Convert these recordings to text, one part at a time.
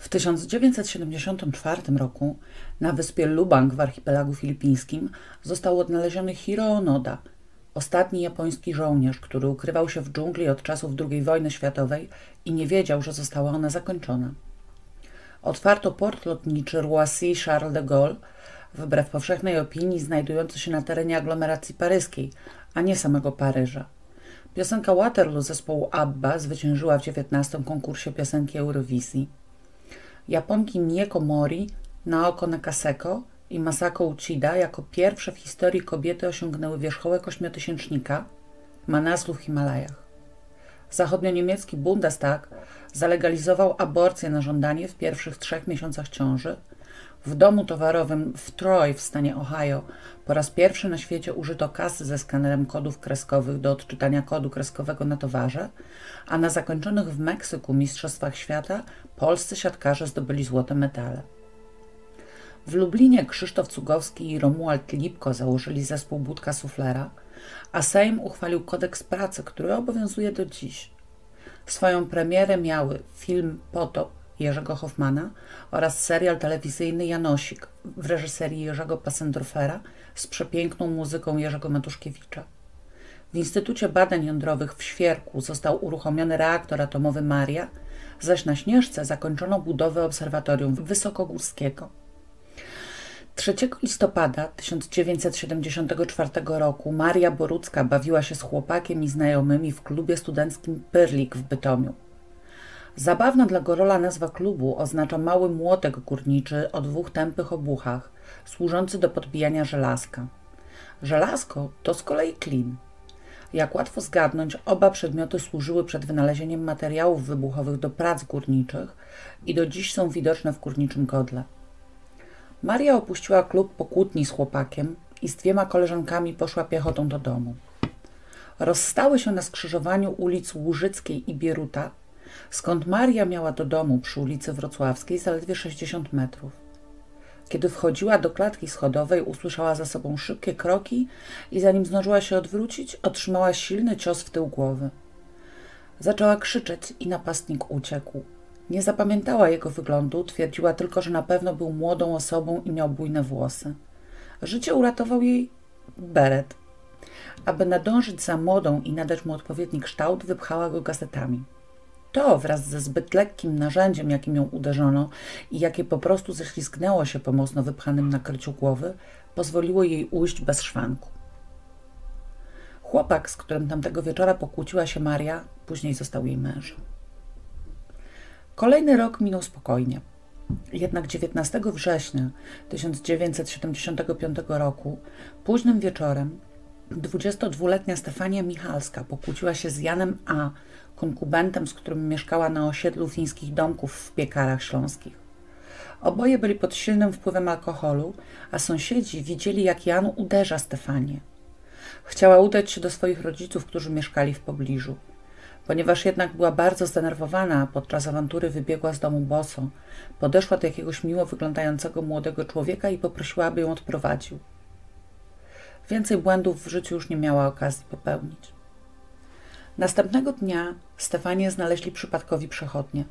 W 1974 roku na wyspie Lubang w archipelagu filipińskim został odnaleziony Hiro Onoda, ostatni japoński żołnierz, który ukrywał się w dżungli od czasów II wojny światowej i nie wiedział, że została ona zakończona. Otwarto port lotniczy Roissy Charles de Gaulle, wbrew powszechnej opinii znajdujący się na terenie aglomeracji paryskiej, a nie samego Paryża. Piosenka Waterloo zespołu ABBA zwyciężyła w XIX konkursie piosenki Eurowizji. Japonki Mieko Mori, Naoko Nakaseko i Masako Uchida jako pierwsze w historii kobiety osiągnęły wierzchołek ośmiotysięcznika Manaslu w Himalajach. Zachodnioniemiecki Bundestag zalegalizował aborcję na żądanie w pierwszych trzech miesiącach ciąży. W domu towarowym w Troy w stanie Ohio po raz pierwszy na świecie użyto kasy ze skanerem kodów kreskowych do odczytania kodu kreskowego na towarze, a na zakończonych w Meksyku Mistrzostwach Świata polscy siatkarze zdobyli złote medale. W Lublinie Krzysztof Cugowski i Romuald Lipko założyli zespół Budka Suflera, a Sejm uchwalił kodeks pracy, który obowiązuje do dziś. Swoją premierę miały film Potop Jerzego Hoffmana oraz serial telewizyjny Janosik w reżyserii Jerzego Passendorfera z przepiękną muzyką Jerzego Matuszkiewicza. W Instytucie Badań Jądrowych w Świerku został uruchomiony reaktor atomowy Maria, zaś na Śnieżce zakończono budowę obserwatorium wysokogórskiego. 3 listopada 1974 roku Maria Borucka bawiła się z chłopakiem i znajomymi w klubie studenckim Pyrlik w Bytomiu. Zabawna dla Gorola nazwa klubu oznacza mały młotek górniczy o dwóch tępych obuchach, służący do podbijania żelazka. Żelazko to z kolei klin. Jak łatwo zgadnąć, oba przedmioty służyły przed wynalezieniem materiałów wybuchowych do prac górniczych i do dziś są widoczne w górniczym kodle. Maria opuściła klub po kłótni z chłopakiem i z dwiema koleżankami poszła piechotą do domu. Rozstały się na skrzyżowaniu ulic Łużyckiej i Bieruta, skąd Maria miała do domu przy ulicy Wrocławskiej zaledwie 60 metrów. Kiedy wchodziła do klatki schodowej, usłyszała za sobą szybkie kroki i zanim zdążyła się odwrócić, otrzymała silny cios w tył głowy. Zaczęła krzyczeć i napastnik uciekł. Nie zapamiętała jego wyglądu, twierdziła tylko, że na pewno był młodą osobą i miał bujne włosy. Życie uratował jej beret. Aby nadążyć za młodą i nadać mu odpowiedni kształt, wypchała go gazetami. To wraz ze zbyt lekkim narzędziem, jakim ją uderzono i jakie po prostu ześlizgnęło się po mocno wypchanym nakryciu głowy, pozwoliło jej ujść bez szwanku. Chłopak, z którym tamtego wieczora pokłóciła się Maria, później został jej mężem. Kolejny rok minął spokojnie. Jednak 19 września 1975 roku, późnym wieczorem, 22-letnia Stefania Michalska pokłóciła się z Janem A., konkubentem, z którym mieszkała na osiedlu fińskich domków w piekarach śląskich. Oboje byli pod silnym wpływem alkoholu, a sąsiedzi widzieli, jak Jan uderza Stefanię. Chciała udać się do swoich rodziców, którzy mieszkali w pobliżu. Ponieważ jednak była bardzo zdenerwowana, podczas awantury wybiegła z domu boso. Podeszła do jakiegoś miło wyglądającego młodego człowieka i poprosiła, aby ją odprowadził. Więcej błędów w życiu już nie miała okazji popełnić. Następnego dnia Stefanię znaleźli przypadkowi przechodnie.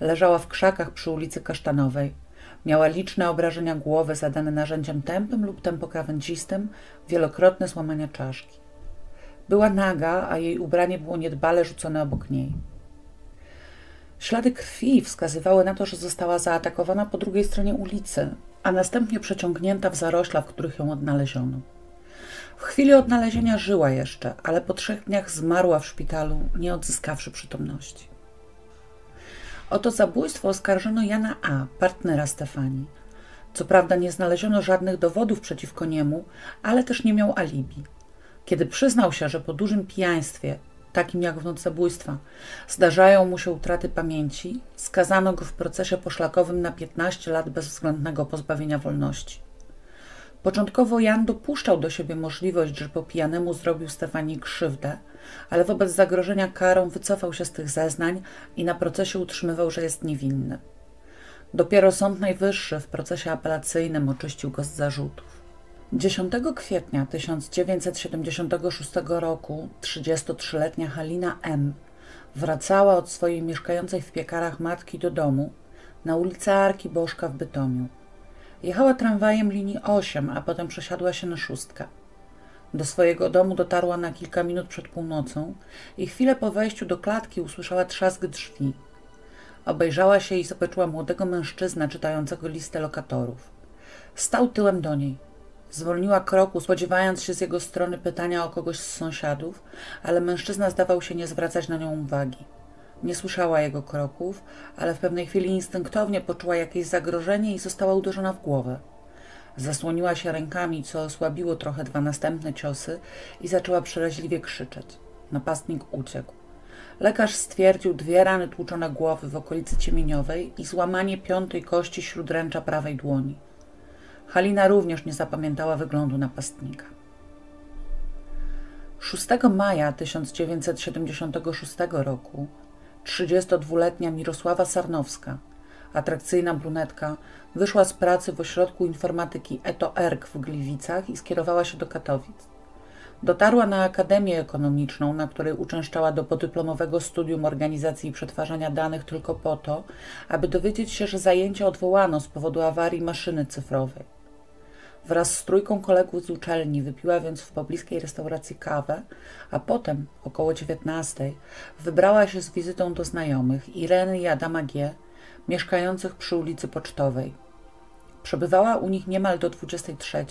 Leżała w krzakach przy ulicy Kasztanowej. Miała liczne obrażenia głowy zadane narzędziem tępym lub tempokrawędzistym, wielokrotne złamania czaszki. Była naga, a jej ubranie było niedbale rzucone obok niej. Ślady krwi wskazywały na to, że została zaatakowana po drugiej stronie ulicy, a następnie przeciągnięta w zarośla, w których ją odnaleziono. W chwili odnalezienia żyła jeszcze, ale po trzech dniach zmarła w szpitalu, nie odzyskawszy przytomności. O to zabójstwo oskarżono Jana A., partnera Stefanii. Co prawda nie znaleziono żadnych dowodów przeciwko niemu, ale też nie miał alibi. Kiedy przyznał się, że po dużym pijaństwie, takim jak w noc zabójstwa, zdarzają mu się utraty pamięci, skazano go w procesie poszlakowym na 15 lat bezwzględnego pozbawienia wolności. Początkowo Jan dopuszczał do siebie możliwość, że po pijanemu zrobił Stefanii krzywdę, ale wobec zagrożenia karą wycofał się z tych zeznań i na procesie utrzymywał, że jest niewinny. Dopiero Sąd Najwyższy w procesie apelacyjnym oczyścił go z zarzutów. 10 kwietnia 1976 roku 33-letnia Halina M. wracała od swojej mieszkającej w piekarach matki do domu, na ulicy Arki Bożka w Bytomiu. Jechała tramwajem linii 8, a potem przesiadła się na szóstkę. Do swojego domu dotarła na kilka minut przed północą i chwilę po wejściu do klatki usłyszała trzask drzwi. Obejrzała się i zobaczyła młodego mężczyznę czytającego listę lokatorów. Stał tyłem do niej. Zwolniła kroku, spodziewając się z jego strony pytania o kogoś z sąsiadów, ale mężczyzna zdawał się nie zwracać na nią uwagi. Nie słyszała jego kroków, ale w pewnej chwili instynktownie poczuła jakieś zagrożenie i została uderzona w głowę. Zasłoniła się rękami, co osłabiło trochę dwa następne ciosy i zaczęła przeraźliwie krzyczeć. Napastnik uciekł. Lekarz stwierdził dwie rany tłuczone głowy w okolicy ciemieniowej i złamanie piątej kości śródręcza prawej dłoni. Halina również nie zapamiętała wyglądu napastnika. 6 maja 1976 roku 32-letnia Mirosława Sarnowska, atrakcyjna brunetka, wyszła z pracy w ośrodku informatyki ETO-ERK w Gliwicach i skierowała się do Katowic. Dotarła na Akademię Ekonomiczną, na której uczęszczała do podyplomowego studium organizacji i przetwarzania danych tylko po to, aby dowiedzieć się, że zajęcia odwołano z powodu awarii maszyny cyfrowej. Wraz z trójką kolegów z uczelni wypiła więc w pobliskiej restauracji kawę, a potem, około dziewiętnastej, wybrała się z wizytą do znajomych Ireny i Adama G., mieszkających przy ulicy Pocztowej. Przebywała u nich niemal do 23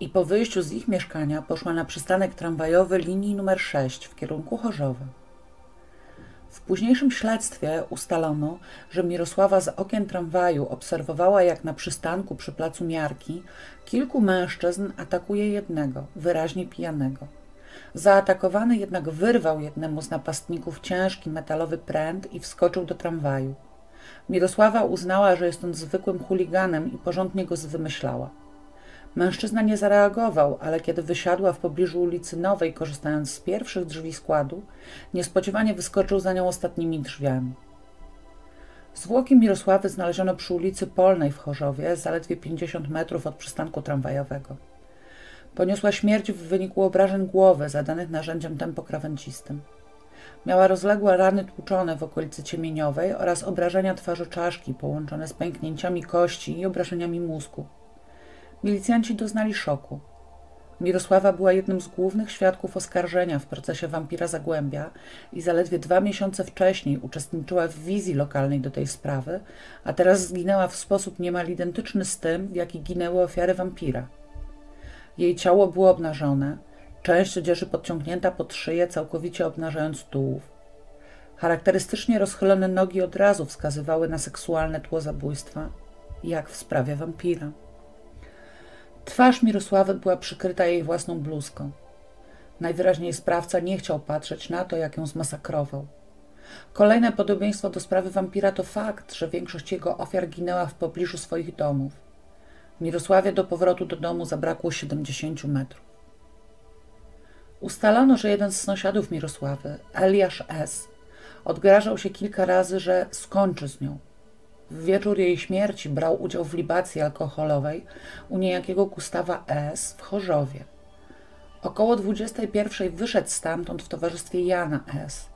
i po wyjściu z ich mieszkania poszła na przystanek tramwajowy linii numer 6 w kierunku Chorzowy. W późniejszym śledztwie ustalono, że Mirosława z okien tramwaju obserwowała, jak na przystanku przy placu Miarki kilku mężczyzn atakuje jednego, wyraźnie pijanego. Zaatakowany jednak wyrwał jednemu z napastników ciężki metalowy pręt i wskoczył do tramwaju. Mirosława uznała, że jest on zwykłym chuliganem i porządnie go zwymyślała. Mężczyzna nie zareagował, ale kiedy wysiadła w pobliżu ulicy Nowej, korzystając z pierwszych drzwi składu, niespodziewanie wyskoczył za nią ostatnimi drzwiami. Zwłoki Mirosławy znaleziono przy ulicy Polnej w Chorzowie, zaledwie 50 metrów od przystanku tramwajowego. Poniosła śmierć w wyniku obrażeń głowy zadanych narzędziem tempokrawędzistym. Miała rozległe rany tłuczone w okolicy ciemieniowej oraz obrażenia twarzy czaszki połączone z pęknięciami kości i obrażeniami mózgu. Milicjanci doznali szoku. Mirosława była jednym z głównych świadków oskarżenia w procesie wampira Zagłębia i zaledwie dwa miesiące wcześniej uczestniczyła w wizji lokalnej do tej sprawy, a teraz zginęła w sposób niemal identyczny z tym, w jaki ginęły ofiary wampira. Jej ciało było obnażone, część odzieży podciągnięta pod szyję, całkowicie obnażając tułów. Charakterystycznie rozchylone nogi od razu wskazywały na seksualne tło zabójstwa, jak w sprawie wampira. Twarz Mirosławy była przykryta jej własną bluzką. Najwyraźniej sprawca nie chciał patrzeć na to, jak ją zmasakrował. Kolejne podobieństwo do sprawy wampira to fakt, że większość jego ofiar ginęła w pobliżu swoich domów. Mirosławie do powrotu do domu zabrakło 70 metrów. Ustalono, że jeden z sąsiadów Mirosławy, Eliasz S., odgrażał się kilka razy, że skończy z nią. W wieczór jej śmierci brał udział w libacji alkoholowej u niejakiego Gustawa S. w Chorzowie. Około 21 wyszedł stamtąd w towarzystwie Jana S.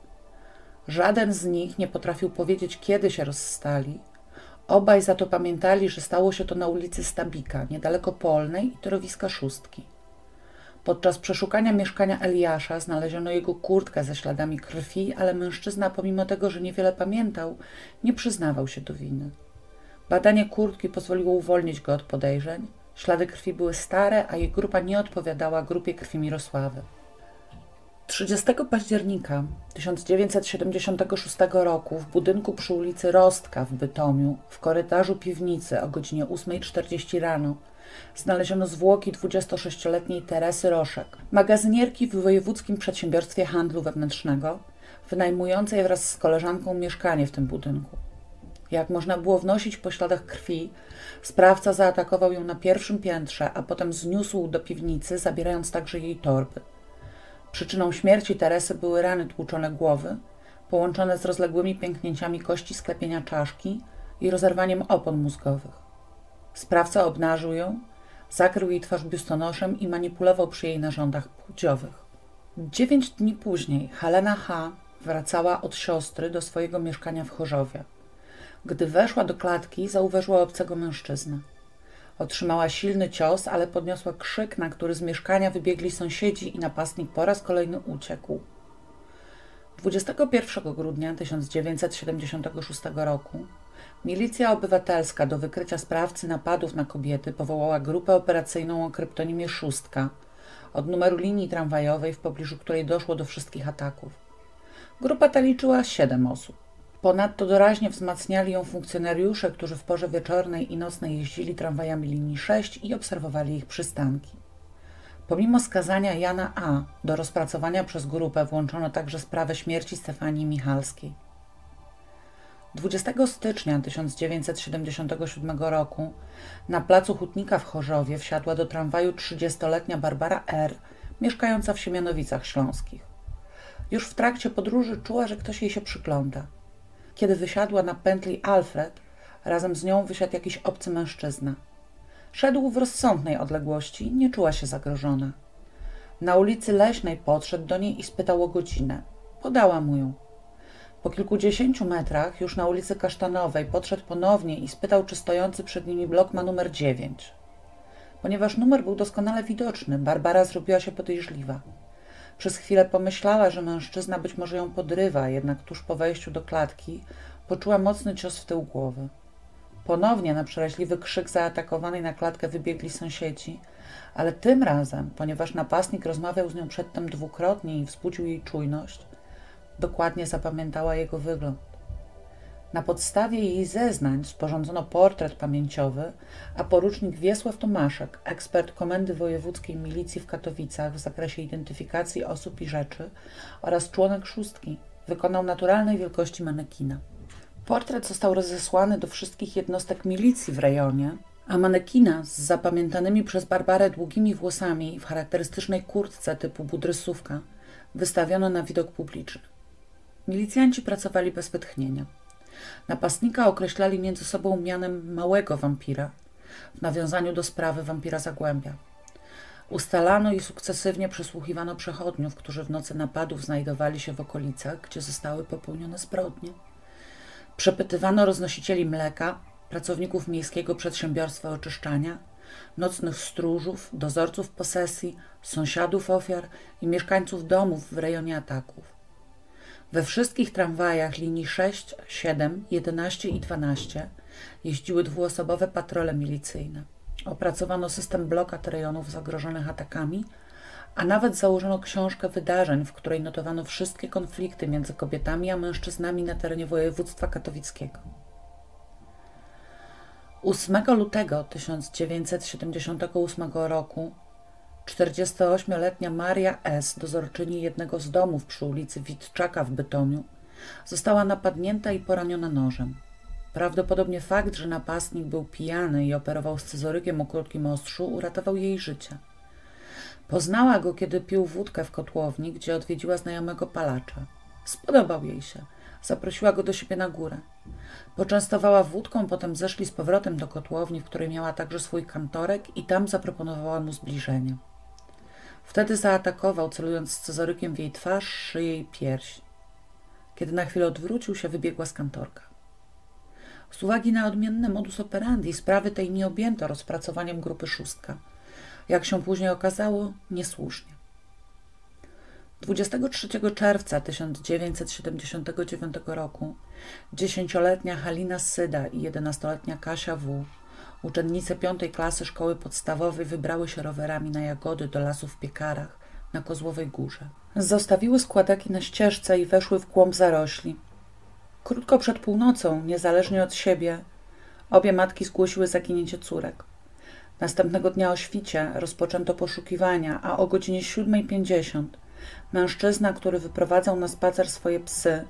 Żaden z nich nie potrafił powiedzieć, kiedy się rozstali. Obaj za to pamiętali, że stało się to na ulicy Stabika, niedaleko Polnej i torowiska Szóstki. Podczas przeszukania mieszkania Eliasza znaleziono jego kurtkę ze śladami krwi, ale mężczyzna, pomimo tego, że niewiele pamiętał, nie przyznawał się do winy. Badanie kurtki pozwoliło uwolnić go od podejrzeń. Ślady krwi były stare, a jej grupa nie odpowiadała grupie krwi Mirosławy. 30 października 1976 roku w budynku przy ulicy Rostka w Bytomiu, w korytarzu piwnicy o godzinie 8.40 rano, znaleziono zwłoki 26-letniej Teresy Roszek, magazynierki w Wojewódzkim Przedsiębiorstwie Handlu Wewnętrznego, wynajmującej wraz z koleżanką mieszkanie w tym budynku. Jak można było wnosić po śladach krwi, sprawca zaatakował ją na pierwszym piętrze, a potem zniósł do piwnicy, zabierając także jej torby. Przyczyną śmierci Teresy były rany tłuczone głowy, połączone z rozległymi pęknięciami kości sklepienia czaszki i rozerwaniem opon mózgowych. Sprawca obnażył ją, zakrył jej twarz biustonoszem i manipulował przy jej narządach płciowych. Dziewięć dni później Helena H. wracała od siostry do swojego mieszkania w Chorzowie. Gdy weszła do klatki, zauważyła obcego mężczyznę. Otrzymała silny cios, ale podniosła krzyk, na który z mieszkania wybiegli sąsiedzi i napastnik po raz kolejny uciekł. 21 grudnia 1976 roku milicja obywatelska do wykrycia sprawcy napadów na kobiety powołała grupę operacyjną o kryptonimie Szóstka od numeru linii tramwajowej, w pobliżu której doszło do wszystkich ataków. Grupa ta liczyła siedem osób. Ponadto doraźnie wzmacniali ją funkcjonariusze, którzy w porze wieczornej i nocnej jeździli tramwajami linii 6 i obserwowali ich przystanki. Pomimo skazania Jana A. do rozpracowania przez grupę włączono także sprawę śmierci Stefanii Michalskiej. 20 stycznia 1977 roku na placu Hutnika w Chorzowie wsiadła do tramwaju 30-letnia Barbara R., mieszkająca w Siemianowicach Śląskich. Już w trakcie podróży czuła, że ktoś jej się przygląda. Kiedy wysiadła na pętli Alfred, razem z nią wysiadł jakiś obcy mężczyzna. Szedł w rozsądnej odległości, nie czuła się zagrożona. Na ulicy Leśnej podszedł do niej i spytał o godzinę. Podała mu ją. Po kilkudziesięciu metrach, już na ulicy Kasztanowej, podszedł ponownie i spytał, czy stojący przed nimi blok ma numer dziewięć. Ponieważ numer był doskonale widoczny, Barbara zrobiła się podejrzliwa. Przez chwilę pomyślała, że mężczyzna być może ją podrywa, jednak tuż po wejściu do klatki poczuła mocny cios w tył głowy. Ponownie na przeraźliwy krzyk zaatakowanej na klatkę wybiegli sąsiedzi, ale tym razem, ponieważ napastnik rozmawiał z nią przedtem dwukrotnie i wzbudził jej czujność, dokładnie zapamiętała jego wygląd. Na podstawie jej zeznań sporządzono portret pamięciowy, a porucznik Wiesław Tomaszek, ekspert Komendy Wojewódzkiej Milicji w Katowicach w zakresie identyfikacji osób i rzeczy oraz członek szóstki, wykonał naturalnej wielkości manekina. Portret został rozesłany do wszystkich jednostek milicji w rejonie, a manekina z zapamiętanymi przez Barbarę długimi włosami w charakterystycznej kurtce typu budrysówka wystawiono na widok publiczny. Milicjanci pracowali bez wytchnienia. Napastnika określali między sobą mianem małego wampira, w nawiązaniu do sprawy wampira Zagłębia. Ustalano i sukcesywnie przesłuchiwano przechodniów, którzy w nocy napadów znajdowali się w okolicach, gdzie zostały popełnione zbrodnie. Przepytywano roznosicieli mleka, pracowników Miejskiego Przedsiębiorstwa Oczyszczania, nocnych stróżów, dozorców posesji, sąsiadów ofiar i mieszkańców domów w rejonie ataków. We wszystkich tramwajach linii 6, 7, 11 i 12 jeździły dwuosobowe patrole milicyjne. Opracowano system blokad rejonów zagrożonych atakami, a nawet założono książkę wydarzeń, w której notowano wszystkie konflikty między kobietami a mężczyznami na terenie województwa katowickiego. 8 lutego 1978 roku 48-letnia Maria S., dozorczyni jednego z domów przy ulicy Witczaka w Bytomiu, została napadnięta i poraniona nożem. Prawdopodobnie fakt, że napastnik był pijany i operował scyzorykiem o krótkim ostrzu, uratował jej życie. Poznała go, kiedy pił wódkę w kotłowni, gdzie odwiedziła znajomego palacza. Spodobał jej się. Zaprosiła go do siebie na górę. Poczęstowała wódką, potem zeszli z powrotem do kotłowni, w której miała także swój kantorek i tam zaproponowała mu zbliżenie. Wtedy zaatakował, celując scyzorykiem w jej twarz, szyję i pierś. Kiedy na chwilę odwrócił się, wybiegła z kantorka. Z uwagi na odmienne modus operandi sprawy tej nie objęto rozpracowaniem grupy szóstka. Jak się później okazało, niesłusznie. 23 czerwca 1979 roku dziesięcioletnia Halina Syda i jedenastoletnia Kasia W Uczennice piątej klasy szkoły podstawowej wybrały się rowerami na jagody do lasu w Piekarach na Kozłowej Górze. Zostawiły składaki na ścieżce i weszły w kłąb zarośli. Krótko przed północą, niezależnie od siebie, obie matki zgłosiły zaginięcie córek. Następnego dnia o świcie rozpoczęto poszukiwania, a o godzinie 7.50 mężczyzna, który wyprowadzał na spacer swoje psy,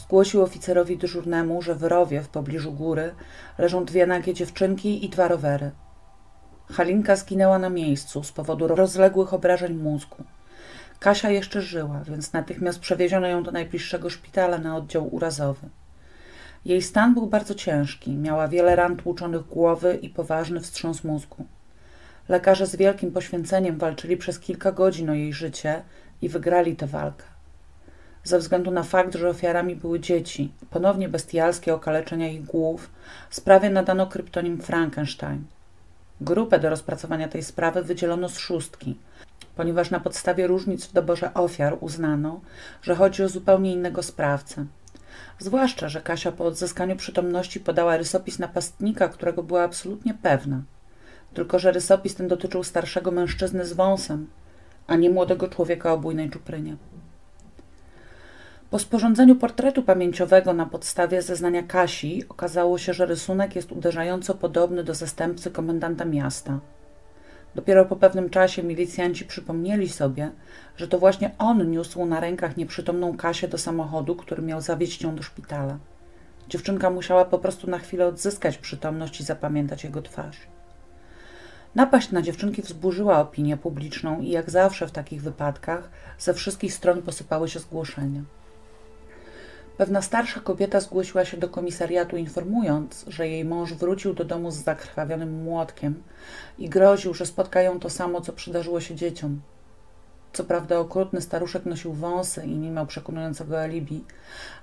Zgłosił oficerowi dyżurnemu, że w rowie w pobliżu góry leżą dwie nagie dziewczynki i dwa rowery. Halinka zginęła na miejscu z powodu rozległych obrażeń mózgu. Kasia jeszcze żyła, więc natychmiast przewieziono ją do najbliższego szpitala na oddział urazowy. Jej stan był bardzo ciężki, miała wiele ran tłuczonych głowy i poważny wstrząs mózgu. Lekarze z wielkim poświęceniem walczyli przez kilka godzin o jej życie i wygrali tę walkę. Ze względu na fakt, że ofiarami były dzieci, ponownie bestialskie okaleczenia ich głów, sprawie nadano kryptonim Frankenstein. Grupę do rozpracowania tej sprawy wydzielono z szóstki, ponieważ na podstawie różnic w doborze ofiar uznano, że chodzi o zupełnie innego sprawcę. Zwłaszcza, że Kasia po odzyskaniu przytomności podała rysopis napastnika, którego była absolutnie pewna. Tylko, że rysopis ten dotyczył starszego mężczyzny z wąsem, a nie młodego człowieka o bujnej czuprynie. Po sporządzeniu portretu pamięciowego na podstawie zeznania Kasi okazało się, że rysunek jest uderzająco podobny do zastępcy komendanta miasta. Dopiero po pewnym czasie milicjanci przypomnieli sobie, że to właśnie on niósł na rękach nieprzytomną Kasię do samochodu, który miał zawieźć ją do szpitala. Dziewczynka musiała po prostu na chwilę odzyskać przytomność i zapamiętać jego twarz. Napaść na dziewczynki wzburzyła opinię publiczną i jak zawsze w takich wypadkach ze wszystkich stron posypały się zgłoszenia. Pewna starsza kobieta zgłosiła się do komisariatu, informując, że jej mąż wrócił do domu z zakrwawionym młotkiem i groził, że spotkają to samo, co przydarzyło się dzieciom. Co prawda okrutny staruszek nosił wąsy i nie miał przekonującego alibi,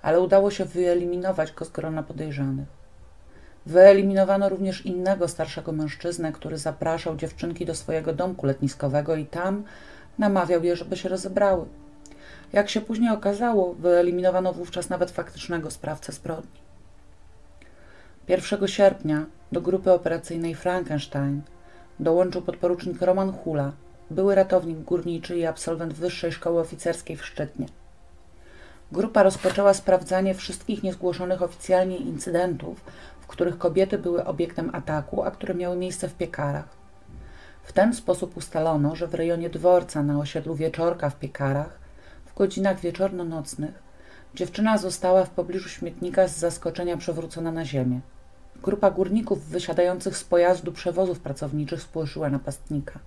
ale udało się wyeliminować go z grona podejrzanych. Wyeliminowano również innego starszego mężczyznę, który zapraszał dziewczynki do swojego domku letniskowego i tam namawiał je, żeby się rozebrały. Jak się później okazało, wyeliminowano wówczas nawet faktycznego sprawcę zbrodni. 1 sierpnia do grupy operacyjnej Frankenstein dołączył podporucznik Roman Hula, były ratownik górniczy i absolwent Wyższej Szkoły Oficerskiej w Szczytnie. Grupa rozpoczęła sprawdzanie wszystkich niezgłoszonych oficjalnie incydentów, w których kobiety były obiektem ataku, a które miały miejsce w piekarach. W ten sposób ustalono, że w rejonie dworca na osiedlu Wieczorka w Piekarach godzinach wieczorno-nocnych dziewczyna została w pobliżu śmietnika z zaskoczenia przewrócona na ziemię. Grupa górników wysiadających z pojazdu przewozów pracowniczych spłoszyła napastnika.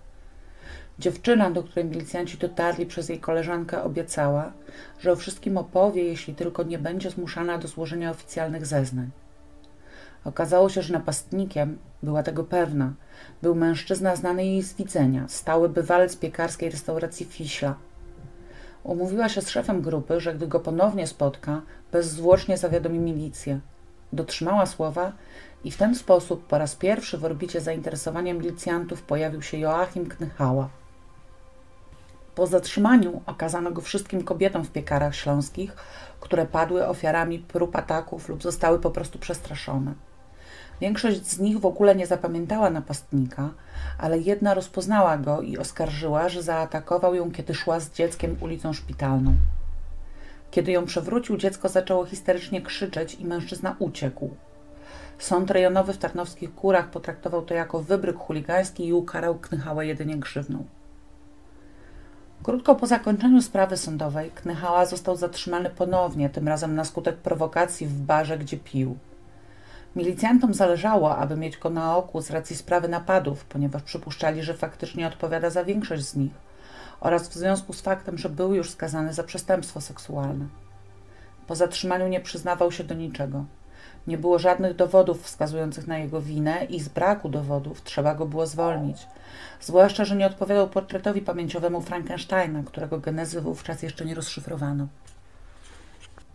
Dziewczyna, do której milicjanci dotarli przez jej koleżankę, obiecała, że o wszystkim opowie, jeśli tylko nie będzie zmuszana do złożenia oficjalnych zeznań. Okazało się, że napastnikiem, była tego pewna, był mężczyzna znany jej z widzenia, stały bywalec piekarskiej restauracji Fiśla, Umówiła się z szefem grupy, że gdy go ponownie spotka, bezzwłocznie zawiadomi milicję. Dotrzymała słowa i w ten sposób po raz pierwszy w orbicie zainteresowania milicjantów pojawił się Joachim Knychała. Po zatrzymaniu okazano go wszystkim kobietom w piekarach śląskich, które padły ofiarami prób ataków lub zostały po prostu przestraszone. Większość z nich w ogóle nie zapamiętała napastnika, ale jedna rozpoznała go i oskarżyła, że zaatakował ją, kiedy szła z dzieckiem ulicą szpitalną. Kiedy ją przewrócił, dziecko zaczęło histerycznie krzyczeć i mężczyzna uciekł. Sąd rejonowy w Tarnowskich Kurach potraktował to jako wybryk chuligański i ukarał Knychała jedynie grzywną. Krótko po zakończeniu sprawy sądowej Knychała został zatrzymany ponownie, tym razem na skutek prowokacji w barze, gdzie pił. Milicjantom zależało, aby mieć go na oku z racji sprawy napadów, ponieważ przypuszczali, że faktycznie odpowiada za większość z nich oraz w związku z faktem, że był już skazany za przestępstwo seksualne. Po zatrzymaniu nie przyznawał się do niczego. Nie było żadnych dowodów wskazujących na jego winę i z braku dowodów trzeba go było zwolnić. Zwłaszcza, że nie odpowiadał portretowi pamięciowemu Frankensteina, którego genezy wówczas jeszcze nie rozszyfrowano.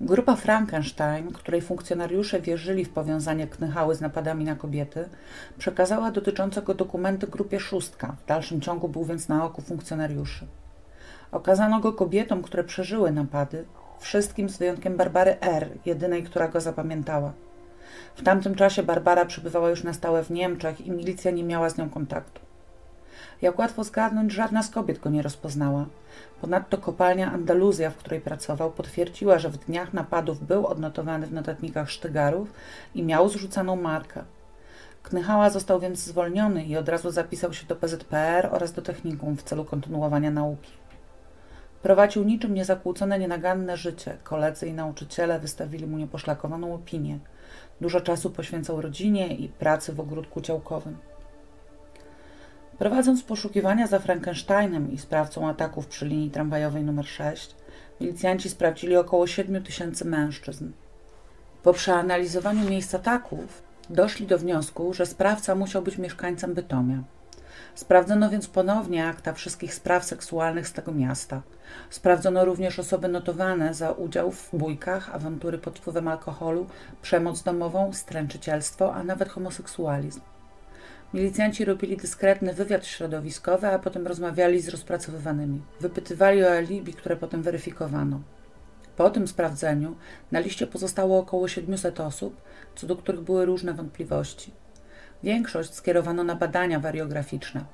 Grupa Frankenstein, której funkcjonariusze wierzyli w powiązanie Knychały z napadami na kobiety, przekazała dotyczące go dokumenty grupie Szóstka. W dalszym ciągu był więc na oku funkcjonariuszy. Okazano go kobietom, które przeżyły napady, wszystkim z wyjątkiem Barbary R., jedynej, która go zapamiętała. W tamtym czasie Barbara przebywała już na stałe w Niemczech i milicja nie miała z nią kontaktu. Jak łatwo zgadnąć, żadna z kobiet go nie rozpoznała. Ponadto kopalnia Andaluzja, w której pracował, potwierdziła, że w dniach napadów był odnotowany w notatnikach sztygarów i miał zrzucaną markę. Knychała został więc zwolniony i od razu zapisał się do PZPR oraz do technikum w celu kontynuowania nauki. Prowadził niczym niezakłócone, nienaganne życie. Koledzy i nauczyciele wystawili mu nieposzlakowaną opinię. Dużo czasu poświęcał rodzinie i pracy w ogródku działkowym. Prowadząc poszukiwania za Frankensteinem i sprawcą ataków przy linii tramwajowej nr 6, milicjanci sprawdzili około 7 tysięcy mężczyzn. Po przeanalizowaniu miejsc ataków doszli do wniosku, że sprawca musiał być mieszkańcem Bytomia. Sprawdzono więc ponownie akta wszystkich spraw seksualnych z tego miasta. Sprawdzono również osoby notowane za udział w bójkach, awantury pod wpływem alkoholu, przemoc domową, stręczycielstwo, a nawet homoseksualizm. Milicjanci robili dyskretny wywiad środowiskowy, a potem rozmawiali z rozpracowywanymi. Wypytywali o alibi, które potem weryfikowano. Po tym sprawdzeniu na liście pozostało około 700 osób, co do których były różne wątpliwości. Większość skierowano na badania wariograficzne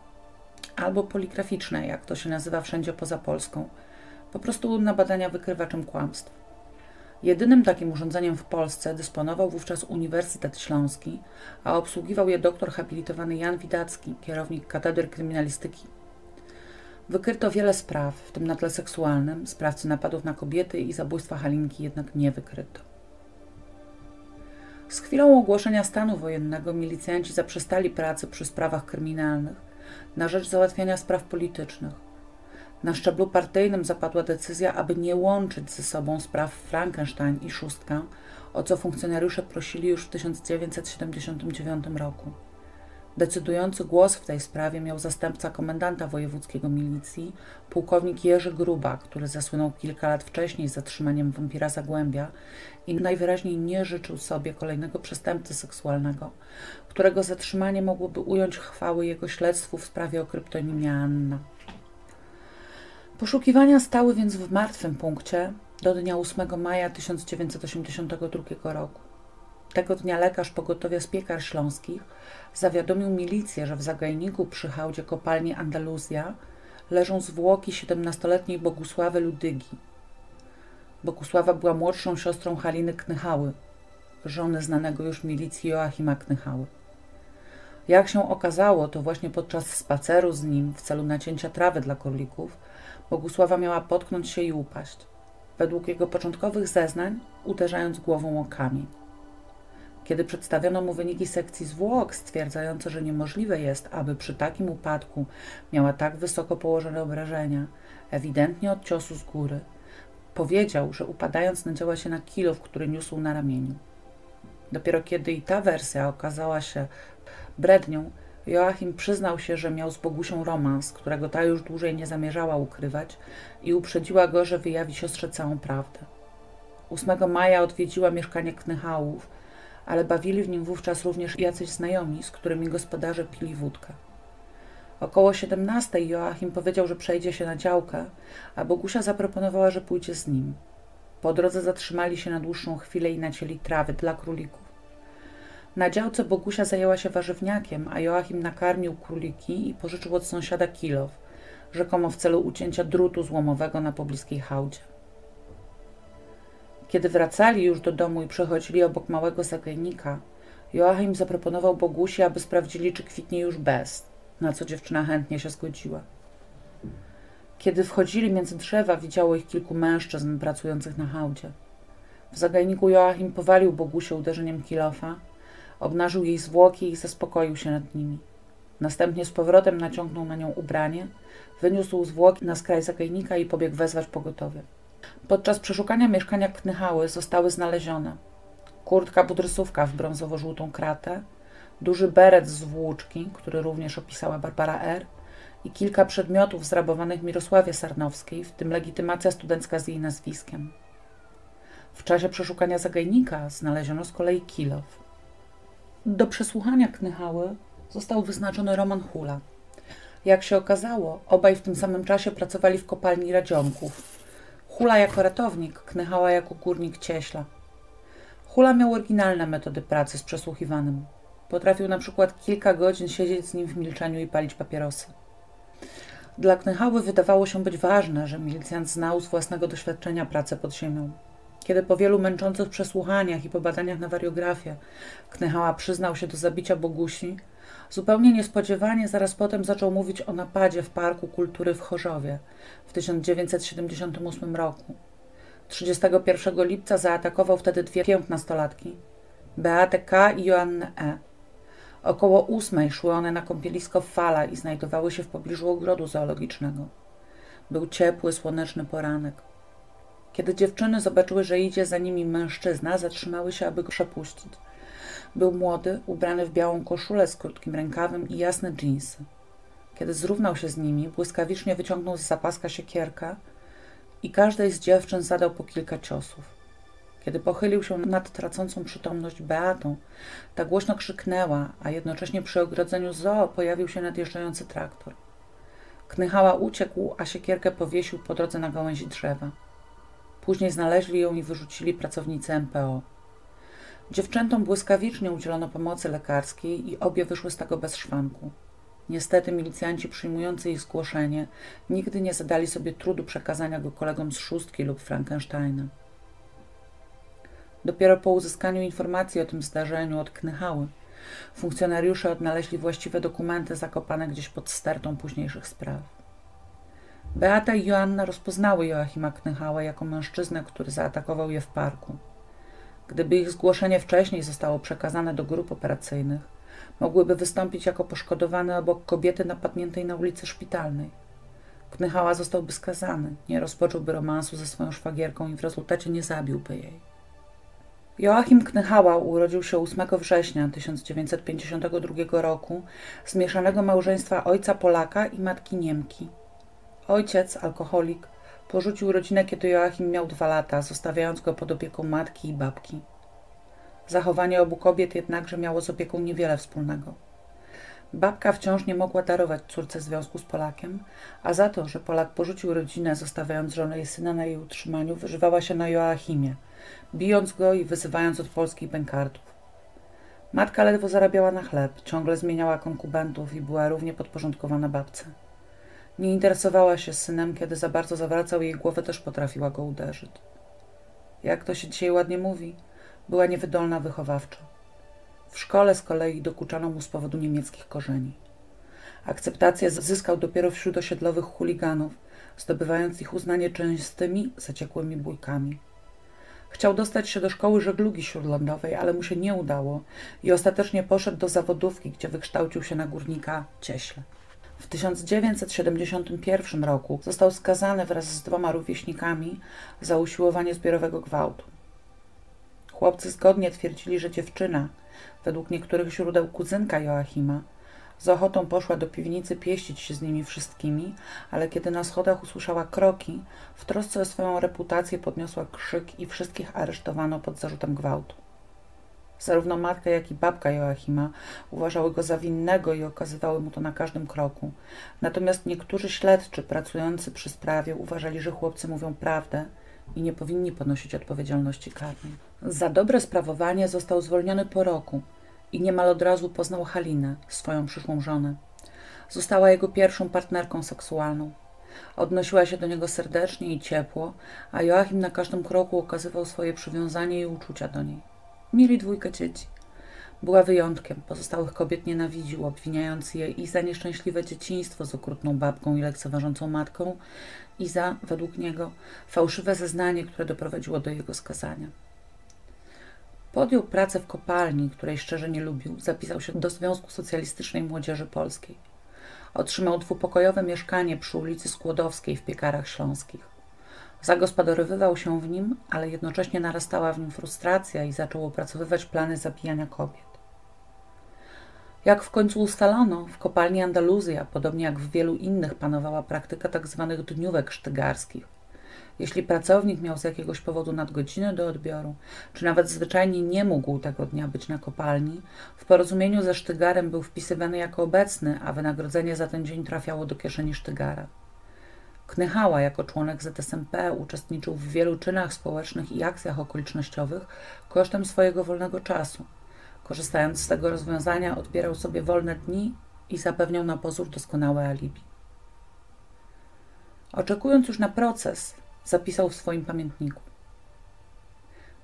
albo poligraficzne, jak to się nazywa wszędzie poza Polską, po prostu na badania wykrywaczem kłamstw. Jedynym takim urządzeniem w Polsce dysponował wówczas Uniwersytet Śląski, a obsługiwał je doktor habilitowany Jan Widacki, kierownik Katedry Kryminalistyki. Wykryto wiele spraw, w tym na tle seksualnym, sprawcy napadów na kobiety i zabójstwa Halinki jednak nie wykryto. Z chwilą ogłoszenia stanu wojennego milicjanci zaprzestali pracy przy sprawach kryminalnych na rzecz załatwiania spraw politycznych. Na szczeblu partyjnym zapadła decyzja, aby nie łączyć ze sobą spraw Frankenstein i Szóstka, o co funkcjonariusze prosili już w 1979 roku. Decydujący głos w tej sprawie miał zastępca komendanta wojewódzkiego milicji, pułkownik Jerzy Gruba, który zasłynął kilka lat wcześniej zatrzymaniem wampira Zagłębia i najwyraźniej nie życzył sobie kolejnego przestępcy seksualnego, którego zatrzymanie mogłoby ująć chwały jego śledztwu w sprawie o kryptonimie Anna. Poszukiwania stały więc w martwym punkcie do dnia 8 maja 1982 roku. Tego dnia lekarz pogotowia z piekar śląskich zawiadomił milicję, że w zagajniku przy hałdzie kopalni Andaluzja leżą zwłoki 17-letniej Bogusławy Ludygi. Bogusława była młodszą siostrą Haliny Knychały, żony znanego już milicji Joachima Knychały. Jak się okazało, to właśnie podczas spaceru z nim w celu nacięcia trawy dla królików Bogusława miała potknąć się i upaść. Według jego początkowych zeznań, uderzając głową o kamień. Kiedy przedstawiono mu wyniki sekcji zwłok, stwierdzające, że niemożliwe jest, aby przy takim upadku miała tak wysoko położone obrażenia, ewidentnie od ciosu z góry, powiedział, że upadając nadziała się na kilow, który niósł na ramieniu. Dopiero kiedy i ta wersja okazała się brednią, Joachim przyznał się, że miał z Bogusią romans, którego ta już dłużej nie zamierzała ukrywać i uprzedziła go, że wyjawi siostrze całą prawdę. 8 maja odwiedziła mieszkanie Knychałów, ale bawili w nim wówczas również jacyś znajomi, z którymi gospodarze pili wódkę. Około 17 Joachim powiedział, że przejdzie się na działkę, a Bogusia zaproponowała, że pójdzie z nim. Po drodze zatrzymali się na dłuższą chwilę i nacięli trawy dla królików. Na działce Bogusia zajęła się warzywniakiem, a Joachim nakarmił króliki i pożyczył od sąsiada kilow, rzekomo w celu ucięcia drutu złomowego na pobliskiej hałdzie. Kiedy wracali już do domu i przechodzili obok małego zagajnika, Joachim zaproponował Bogusi, aby sprawdzili, czy kwitnie już bez, na co dziewczyna chętnie się zgodziła. Kiedy wchodzili między drzewa, widziało ich kilku mężczyzn pracujących na hałdzie. W zagajniku Joachim powalił Bogusię uderzeniem kilofa, obnażył jej zwłoki i zaspokoił się nad nimi. Następnie z powrotem naciągnął na nią ubranie, wyniósł zwłoki na skraj zagajnika i pobiegł wezwać pogotowie. Podczas przeszukania mieszkania Knychały zostały znalezione kurtka budrysówka w brązowo-żółtą kratę, duży beret z włóczki, który również opisała Barbara R., i kilka przedmiotów zrabowanych Mirosławie Sarnowskiej, w tym legitymacja studencka z jej nazwiskiem. W czasie przeszukania zagajnika znaleziono z kolei kilow. Do przesłuchania Knychały został wyznaczony Roman Hula. Jak się okazało, obaj w tym samym czasie pracowali w kopalni Radziomków, Hula jako ratownik, Knychała jako górnik cieśla. Hula miał oryginalne metody pracy z przesłuchiwanym. Potrafił na przykład kilka godzin siedzieć z nim w milczeniu i palić papierosy. Dla Knychały wydawało się być ważne, że milicjant znał z własnego doświadczenia pracę pod ziemią. Kiedy po wielu męczących przesłuchaniach i po badaniach na wariografię Knychała przyznał się do zabicia Bogusi, Zupełnie niespodziewanie zaraz potem zaczął mówić o napadzie w Parku Kultury w Chorzowie w 1978 roku. 31 lipca zaatakował wtedy dwie piętnastolatki, Beatę K. i Joannę E. Około ósmej szły one na kąpielisko Fala i znajdowały się w pobliżu ogrodu zoologicznego. Był ciepły, słoneczny poranek. Kiedy dziewczyny zobaczyły, że idzie za nimi mężczyzna, zatrzymały się, aby go przepuścić – był młody, ubrany w białą koszulę z krótkim rękawem i jasne dżinsy. Kiedy zrównał się z nimi, błyskawicznie wyciągnął z zapaska siekierkę i każdej z dziewczyn zadał po kilka ciosów. Kiedy pochylił się nad tracącą przytomność Beatą, ta głośno krzyknęła, a jednocześnie przy ogrodzeniu zoo pojawił się nadjeżdżający traktor. Knychała uciekł, a siekierkę powiesił po drodze na gałęzi drzewa. Później znaleźli ją i wyrzucili pracownicy MPO. Dziewczętom błyskawicznie udzielono pomocy lekarskiej i obie wyszły z tego bez szwanku. Niestety milicjanci przyjmujący ich zgłoszenie nigdy nie zadali sobie trudu przekazania go kolegom z szóstki lub Frankensteina. Dopiero po uzyskaniu informacji o tym zdarzeniu od Knychały funkcjonariusze odnaleźli właściwe dokumenty zakopane gdzieś pod stertą późniejszych spraw. Beata i Joanna rozpoznały Joachima Knychałę jako mężczyznę, który zaatakował je w parku. Gdyby ich zgłoszenie wcześniej zostało przekazane do grup operacyjnych, mogłyby wystąpić jako poszkodowane obok kobiety napadniętej na ulicy Szpitalnej. Knychała zostałby skazany, nie rozpocząłby romansu ze swoją szwagierką i w rezultacie nie zabiłby jej. Joachim Knychała urodził się 8 września 1952 roku z mieszanego małżeństwa ojca Polaka i matki Niemki. Ojciec, alkoholik, porzucił rodzinę, kiedy Joachim miał dwa lata, zostawiając go pod opieką matki i babki. Zachowanie obu kobiet jednakże miało z opieką niewiele wspólnego. Babka wciąż nie mogła darować córce związku z Polakiem, a za to, że Polak porzucił rodzinę, zostawiając żonę i syna na jej utrzymaniu, wyżywała się na Joachimie, bijąc go i wyzywając od polskich bękartów. Matka ledwo zarabiała na chleb, ciągle zmieniała konkubentów i była równie podporządkowana babce. Nie interesowała się synem, kiedy za bardzo zawracał jej głowę, też potrafiła go uderzyć. Jak to się dzisiaj ładnie mówi, była niewydolna wychowawczo. W szkole z kolei dokuczano mu z powodu niemieckich korzeni. Akceptację zyskał dopiero wśród osiedlowych chuliganów, zdobywając ich uznanie częstymi, zaciekłymi bójkami. Chciał dostać się do szkoły żeglugi śródlądowej, ale mu się nie udało i ostatecznie poszedł do zawodówki, gdzie wykształcił się na górnika cieśle. W 1971 roku został skazany wraz z dwoma rówieśnikami za usiłowanie zbiorowego gwałtu. Chłopcy zgodnie twierdzili, że dziewczyna, według niektórych źródeł kuzynka Joachima, z ochotą poszła do piwnicy pieścić się z nimi wszystkimi, ale kiedy na schodach usłyszała kroki, w trosce o swoją reputację podniosła krzyk i wszystkich aresztowano pod zarzutem gwałtu. Zarówno matka, jak i babka Joachima uważały go za winnego i okazywały mu to na każdym kroku. Natomiast niektórzy śledczy pracujący przy sprawie uważali, że chłopcy mówią prawdę i nie powinni ponosić odpowiedzialności karnej. Za dobre sprawowanie został zwolniony po roku i niemal od razu poznał Halinę, swoją przyszłą żonę. Została jego pierwszą partnerką seksualną. Odnosiła się do niego serdecznie i ciepło, a Joachim na każdym kroku okazywał swoje przywiązanie i uczucia do niej. Mieli dwójkę dzieci. Była wyjątkiem, pozostałych kobiet nienawidził, obwiniając je i za nieszczęśliwe dzieciństwo z okrutną babką i lekceważącą matką, i za, według niego, fałszywe zeznanie, które doprowadziło do jego skazania. Podjął pracę w kopalni, której szczerze nie lubił, zapisał się do Związku Socjalistycznej Młodzieży Polskiej. Otrzymał dwupokojowe mieszkanie przy ulicy Skłodowskiej w Piekarach Śląskich. Zagospodarowywał się w nim, ale jednocześnie narastała w nim frustracja i zaczął opracowywać plany zabijania kobiet. Jak w końcu ustalono, w kopalni Andaluzja, podobnie jak w wielu innych, panowała praktyka tzw. Tak dniówek sztygarskich. Jeśli pracownik miał z jakiegoś powodu nadgodziny do odbioru, czy nawet zwyczajnie nie mógł tego dnia być na kopalni, w porozumieniu ze sztygarem był wpisywany jako obecny, a wynagrodzenie za ten dzień trafiało do kieszeni sztygara. Knychała jako członek ZSMP uczestniczył w wielu czynach społecznych i akcjach okolicznościowych kosztem swojego wolnego czasu. Korzystając z tego rozwiązania, odbierał sobie wolne dni i zapewniał na pozór doskonałe alibi. Oczekując już na proces, zapisał w swoim pamiętniku.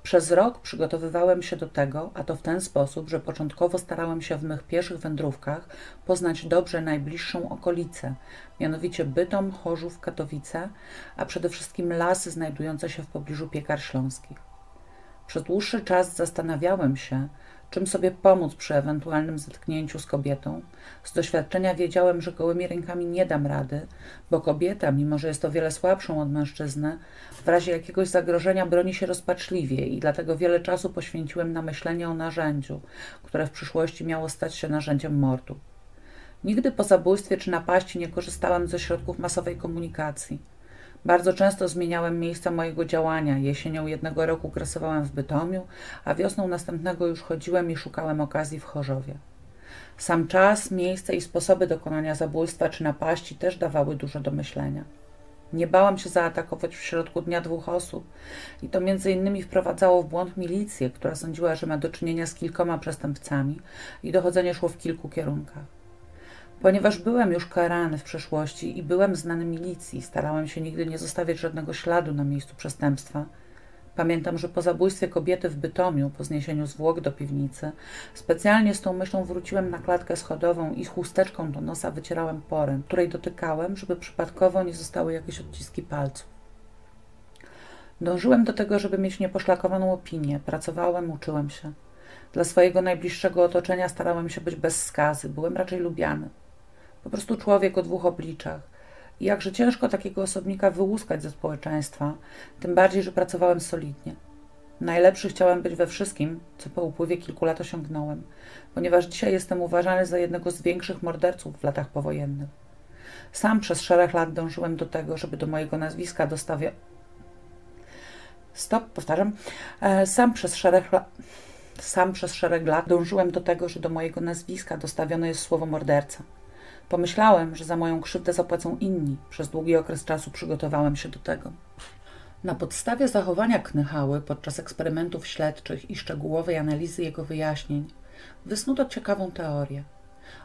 Przez rok przygotowywałem się do tego, a to w ten sposób, że początkowo starałem się w mych pieszych wędrówkach poznać dobrze najbliższą okolicę, mianowicie Bytom, Chorzów, Katowice, a przede wszystkim lasy znajdujące się w pobliżu piekar śląskich. Przez dłuższy czas zastanawiałem się, czym sobie pomóc przy ewentualnym zetknięciu z kobietą. Z doświadczenia wiedziałem, że gołymi rękami nie dam rady, bo kobieta, mimo że jest o wiele słabszą od mężczyzny, w razie jakiegoś zagrożenia broni się rozpaczliwie i dlatego wiele czasu poświęciłem na myślenie o narzędziu, które w przyszłości miało stać się narzędziem mordu. Nigdy po zabójstwie czy napaści nie korzystałem ze środków masowej komunikacji. Bardzo często zmieniałem miejsca mojego działania. Jesienią jednego roku grasowałem w Bytomiu, a wiosną następnego już chodziłem i szukałem okazji w Chorzowie. Sam czas, miejsce i sposoby dokonania zabójstwa czy napaści też dawały dużo do myślenia. Nie bałam się zaatakować w środku dnia dwóch osób i to między innymi wprowadzało w błąd milicję, która sądziła, że ma do czynienia z kilkoma przestępcami i dochodzenie szło w kilku kierunkach. Ponieważ byłem już karany w przeszłości i byłem znany milicji, starałem się nigdy nie zostawiać żadnego śladu na miejscu przestępstwa – Pamiętam, że po zabójstwie kobiety w Bytomiu, po zniesieniu zwłok do piwnicy, specjalnie z tą myślą wróciłem na klatkę schodową i chusteczką do nosa wycierałem porę, której dotykałem, żeby przypadkowo nie zostały jakieś odciski palców. Dążyłem do tego, żeby mieć nieposzlakowaną opinię. Pracowałem, uczyłem się. Dla swojego najbliższego otoczenia starałem się być bez skazy. Byłem raczej lubiany. Po prostu człowiek o dwóch obliczach – i jakże ciężko takiego osobnika wyłuskać ze społeczeństwa, tym bardziej, że pracowałem solidnie. Najlepszy chciałem być we wszystkim, co po upływie kilku lat osiągnąłem, ponieważ dzisiaj jestem uważany za jednego z większych morderców w latach powojennych. Sam przez szereg lat dążyłem do tego, żeby do mojego nazwiska dostawia... Stop, powtarzam. E, sam przez szereg lat... Sam przez szereg lat dążyłem do tego, że do mojego nazwiska dostawione jest słowo morderca. Pomyślałem, że za moją krzywdę zapłacą inni. Przez długi okres czasu przygotowałem się do tego. Na podstawie zachowania Knychały podczas eksperymentów śledczych i szczegółowej analizy jego wyjaśnień wysnuto ciekawą teorię.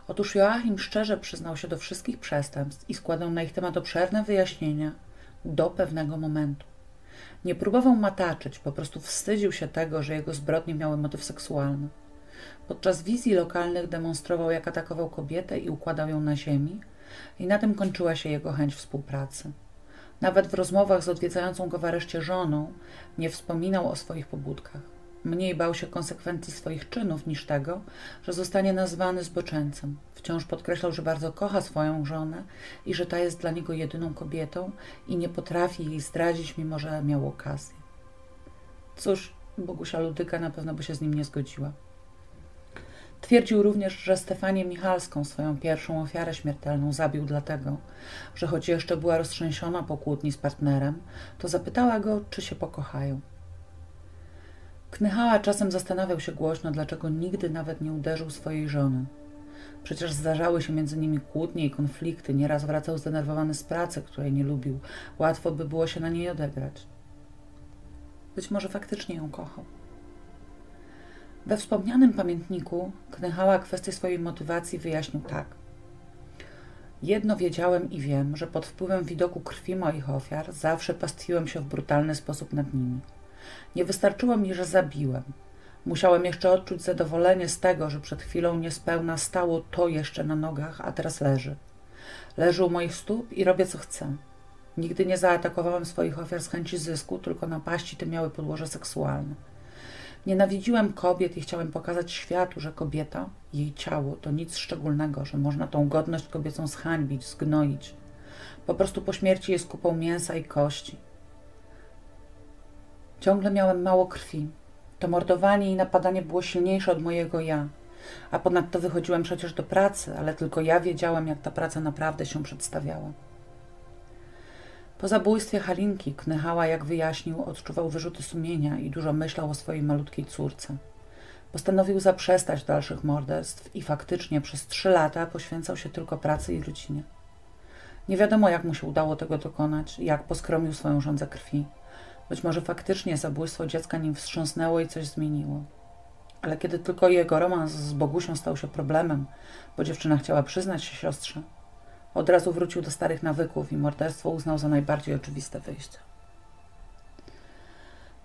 Otóż Joachim szczerze przyznał się do wszystkich przestępstw i składał na ich temat obszerne wyjaśnienia do pewnego momentu. Nie próbował mataczyć, po prostu wstydził się tego, że jego zbrodnie miały motyw seksualny. Podczas wizji lokalnych demonstrował, jak atakował kobietę i układał ją na ziemi, i na tym kończyła się jego chęć współpracy. Nawet w rozmowach z odwiedzającą go w areszcie żoną nie wspominał o swoich pobudkach. Mniej bał się konsekwencji swoich czynów niż tego, że zostanie nazwany zboczeńcem. Wciąż podkreślał, że bardzo kocha swoją żonę i że ta jest dla niego jedyną kobietą i nie potrafi jej zdradzić, mimo że miał okazję. Cóż, Bogusia Ludyka na pewno by się z nim nie zgodziła. Twierdził również, że Stefanię Michalską, swoją pierwszą ofiarę śmiertelną, zabił dlatego, że choć jeszcze była roztrzęsiona po kłótni z partnerem, to zapytała go, czy się pokochają. Knychała czasem zastanawiał się głośno, dlaczego nigdy nawet nie uderzył swojej żony. Przecież zdarzały się między nimi kłótnie i konflikty, nieraz wracał zdenerwowany z pracy, której nie lubił. Łatwo by było się na niej odegrać. Być może faktycznie ją kochał. We wspomnianym pamiętniku Knychała kwestię swojej motywacji wyjaśnił tak. Jedno wiedziałem i wiem, że pod wpływem widoku krwi moich ofiar zawsze pastwiłem się w brutalny sposób nad nimi. Nie wystarczyło mi, że zabiłem. Musiałem jeszcze odczuć zadowolenie z tego, że przed chwilą niespełna stało to jeszcze na nogach, a teraz leży. Leży u moich stóp i robię co chcę. Nigdy nie zaatakowałem swoich ofiar z chęci zysku, tylko napaści te miały podłoże seksualne. Nienawidziłem kobiet i chciałem pokazać światu, że kobieta, jej ciało to nic szczególnego, że można tą godność kobiecą zhańbić, zgnoić. Po prostu po śmierci jest kupą mięsa i kości. Ciągle miałem mało krwi. To mordowanie i napadanie było silniejsze od mojego ja. A ponadto wychodziłem przecież do pracy, ale tylko ja wiedziałem, jak ta praca naprawdę się przedstawiała. Po zabójstwie Halinki Knychała, jak wyjaśnił, odczuwał wyrzuty sumienia i dużo myślał o swojej malutkiej córce. Postanowił zaprzestać dalszych morderstw i faktycznie przez trzy lata poświęcał się tylko pracy i rodzinie. Nie wiadomo, jak mu się udało tego dokonać, jak poskromił swoją żądzę krwi. Być może faktycznie zabójstwo dziecka nim wstrząsnęło i coś zmieniło. Ale kiedy tylko jego romans z Bogusią stał się problemem, bo dziewczyna chciała przyznać się siostrze, od razu wrócił do starych nawyków i morderstwo uznał za najbardziej oczywiste wyjście.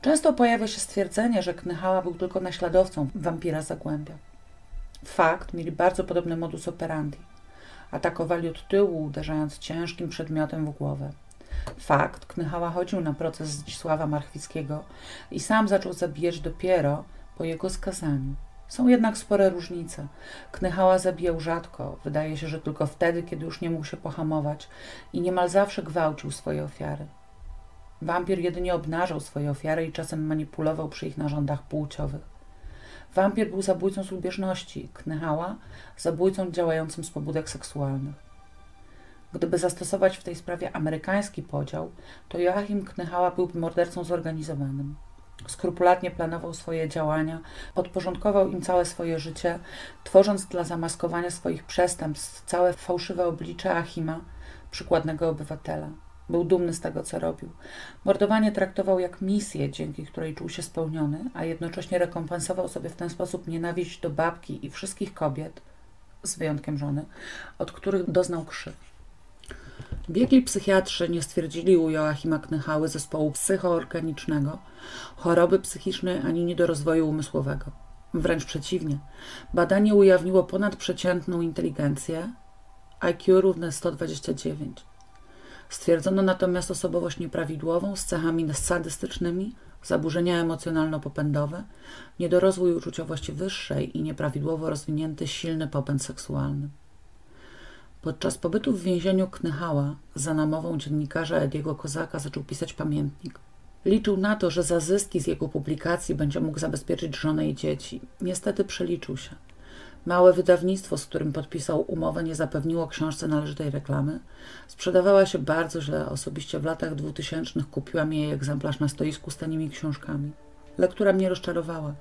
Często pojawia się stwierdzenie, że Knychała był tylko naśladowcą wampira Zagłębia. Fakt, mieli bardzo podobny modus operandi. Atakowali od tyłu, uderzając ciężkim przedmiotem w głowę. Fakt, Knychała chodził na proces Zdzisława Marchwickiego i sam zaczął zabijać dopiero po jego skazaniu. Są jednak spore różnice. Knychała zabijał rzadko, wydaje się, że tylko wtedy, kiedy już nie mógł się pohamować i niemal zawsze gwałcił swoje ofiary. Wampir jedynie obnażał swoje ofiary i czasem manipulował przy ich narządach płciowych. Wampir był zabójcą z lubieżności, Knychała zabójcą działającym z pobudek seksualnych. Gdyby zastosować w tej sprawie amerykański podział, to Joachim Knychała byłby mordercą zorganizowanym. Skrupulatnie planował swoje działania, podporządkował im całe swoje życie, tworząc dla zamaskowania swoich przestępstw całe fałszywe oblicze Achima, przykładnego obywatela. Był dumny z tego, co robił. Mordowanie traktował jak misję, dzięki której czuł się spełniony, a jednocześnie rekompensował sobie w ten sposób nienawiść do babki i wszystkich kobiet, z wyjątkiem żony, od których doznał krzyw. Biegli psychiatrzy nie stwierdzili u Joachima Knychały zespołu psychoorganicznego, choroby psychicznej ani niedorozwoju umysłowego. Wręcz przeciwnie. Badanie ujawniło ponadprzeciętną inteligencję, IQ równe 129. Stwierdzono natomiast osobowość nieprawidłową z cechami sadystycznymi, zaburzenia emocjonalno-popędowe, niedorozwój uczuciowości wyższej i nieprawidłowo rozwinięty silny popęd seksualny. Podczas pobytu w więzieniu Knychała za namową dziennikarza Ediego Kozaka zaczął pisać pamiętnik. Liczył na to, że za zyski z jego publikacji będzie mógł zabezpieczyć żonę i dzieci. Niestety przeliczył się. Małe wydawnictwo, z którym podpisał umowę, nie zapewniło książce należytej reklamy. Sprzedawała się bardzo źle. Osobiście w latach dwutysięcznych kupiłam jej egzemplarz na stoisku z tanimi książkami. Lektura mnie rozczarowała.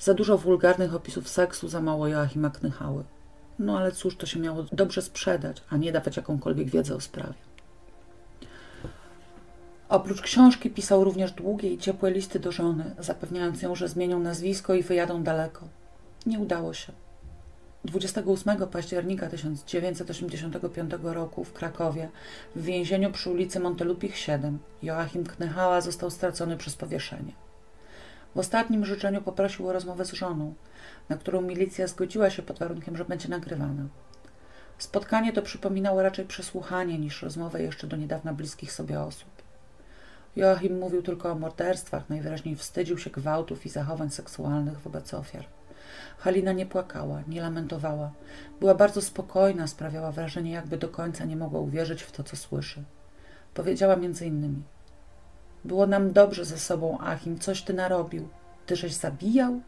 Za dużo wulgarnych opisów seksu, za mało Joachima Knychały. No ale cóż, to się miało dobrze sprzedać, a nie dawać jakąkolwiek wiedzę o sprawie. Oprócz książki pisał również długie i ciepłe listy do żony, zapewniając ją, że zmienią nazwisko i wyjadą daleko. Nie udało się. 28 października 1985 roku w Krakowie, w więzieniu przy ulicy Montelupich 7, Joachim Knychała został stracony przez powieszenie. W ostatnim życzeniu poprosił o rozmowę z żoną, na którą milicja zgodziła się pod warunkiem, że będzie nagrywana. Spotkanie to przypominało raczej przesłuchanie niż rozmowę jeszcze do niedawna bliskich sobie osób. Joachim mówił tylko o morderstwach, najwyraźniej wstydził się gwałtów i zachowań seksualnych wobec ofiar. Halina nie płakała, nie lamentowała. Była bardzo spokojna, sprawiała wrażenie, jakby do końca nie mogła uwierzyć w to, co słyszy. Powiedziała między innymi: Było nam dobrze ze sobą, Achim, coś ty narobił. Ty żeś zabijał?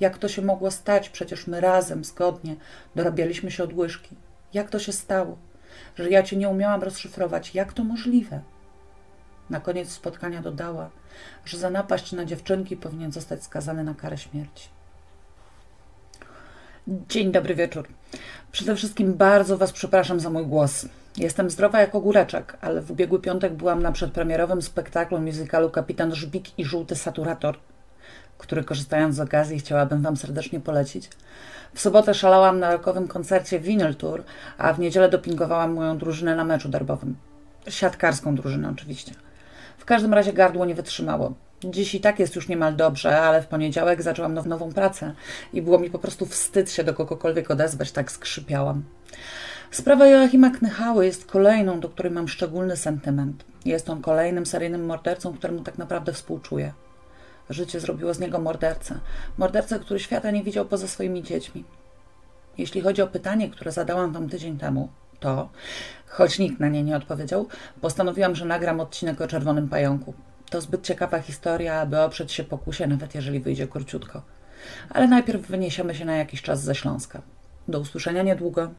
Jak to się mogło stać? Przecież my razem, zgodnie, dorabialiśmy się od łyżki. Jak to się stało? Że ja cię nie umiałam rozszyfrować. Jak to możliwe? Na koniec spotkania dodała, że za napaść na dziewczynki powinien zostać skazany na karę śmierci. Dzień dobry wieczór. Przede wszystkim bardzo Was przepraszam za mój głos. Jestem zdrowa jak ogóreczek, ale w ubiegły piątek byłam na przedpremierowym spektaklu musicalu Kapitan Żbik i Żółty Saturator, który korzystając z okazji chciałabym Wam serdecznie polecić. W sobotę szalałam na rokowym koncercie Vinyl Tour, a w niedzielę dopingowałam moją drużynę na meczu derbowym. Siatkarską drużynę oczywiście. W każdym razie gardło nie wytrzymało. Dziś i tak jest już niemal dobrze, ale w poniedziałek zaczęłam now, nową pracę i było mi po prostu wstyd się do kogokolwiek odezwać, tak skrzypiałam. Sprawa Joachima Knychały jest kolejną, do której mam szczególny sentyment. Jest on kolejnym seryjnym mordercą, któremu tak naprawdę współczuję. Życie zrobiło z niego mordercę. Mordercę, który świata nie widział poza swoimi dziećmi. Jeśli chodzi o pytanie, które zadałam wam tydzień temu, to, choć nikt na nie nie odpowiedział, postanowiłam, że nagram odcinek o czerwonym pająku. To zbyt ciekawa historia, aby oprzeć się pokusie, nawet jeżeli wyjdzie króciutko. Ale najpierw wyniesiemy się na jakiś czas ze Śląska. Do usłyszenia niedługo.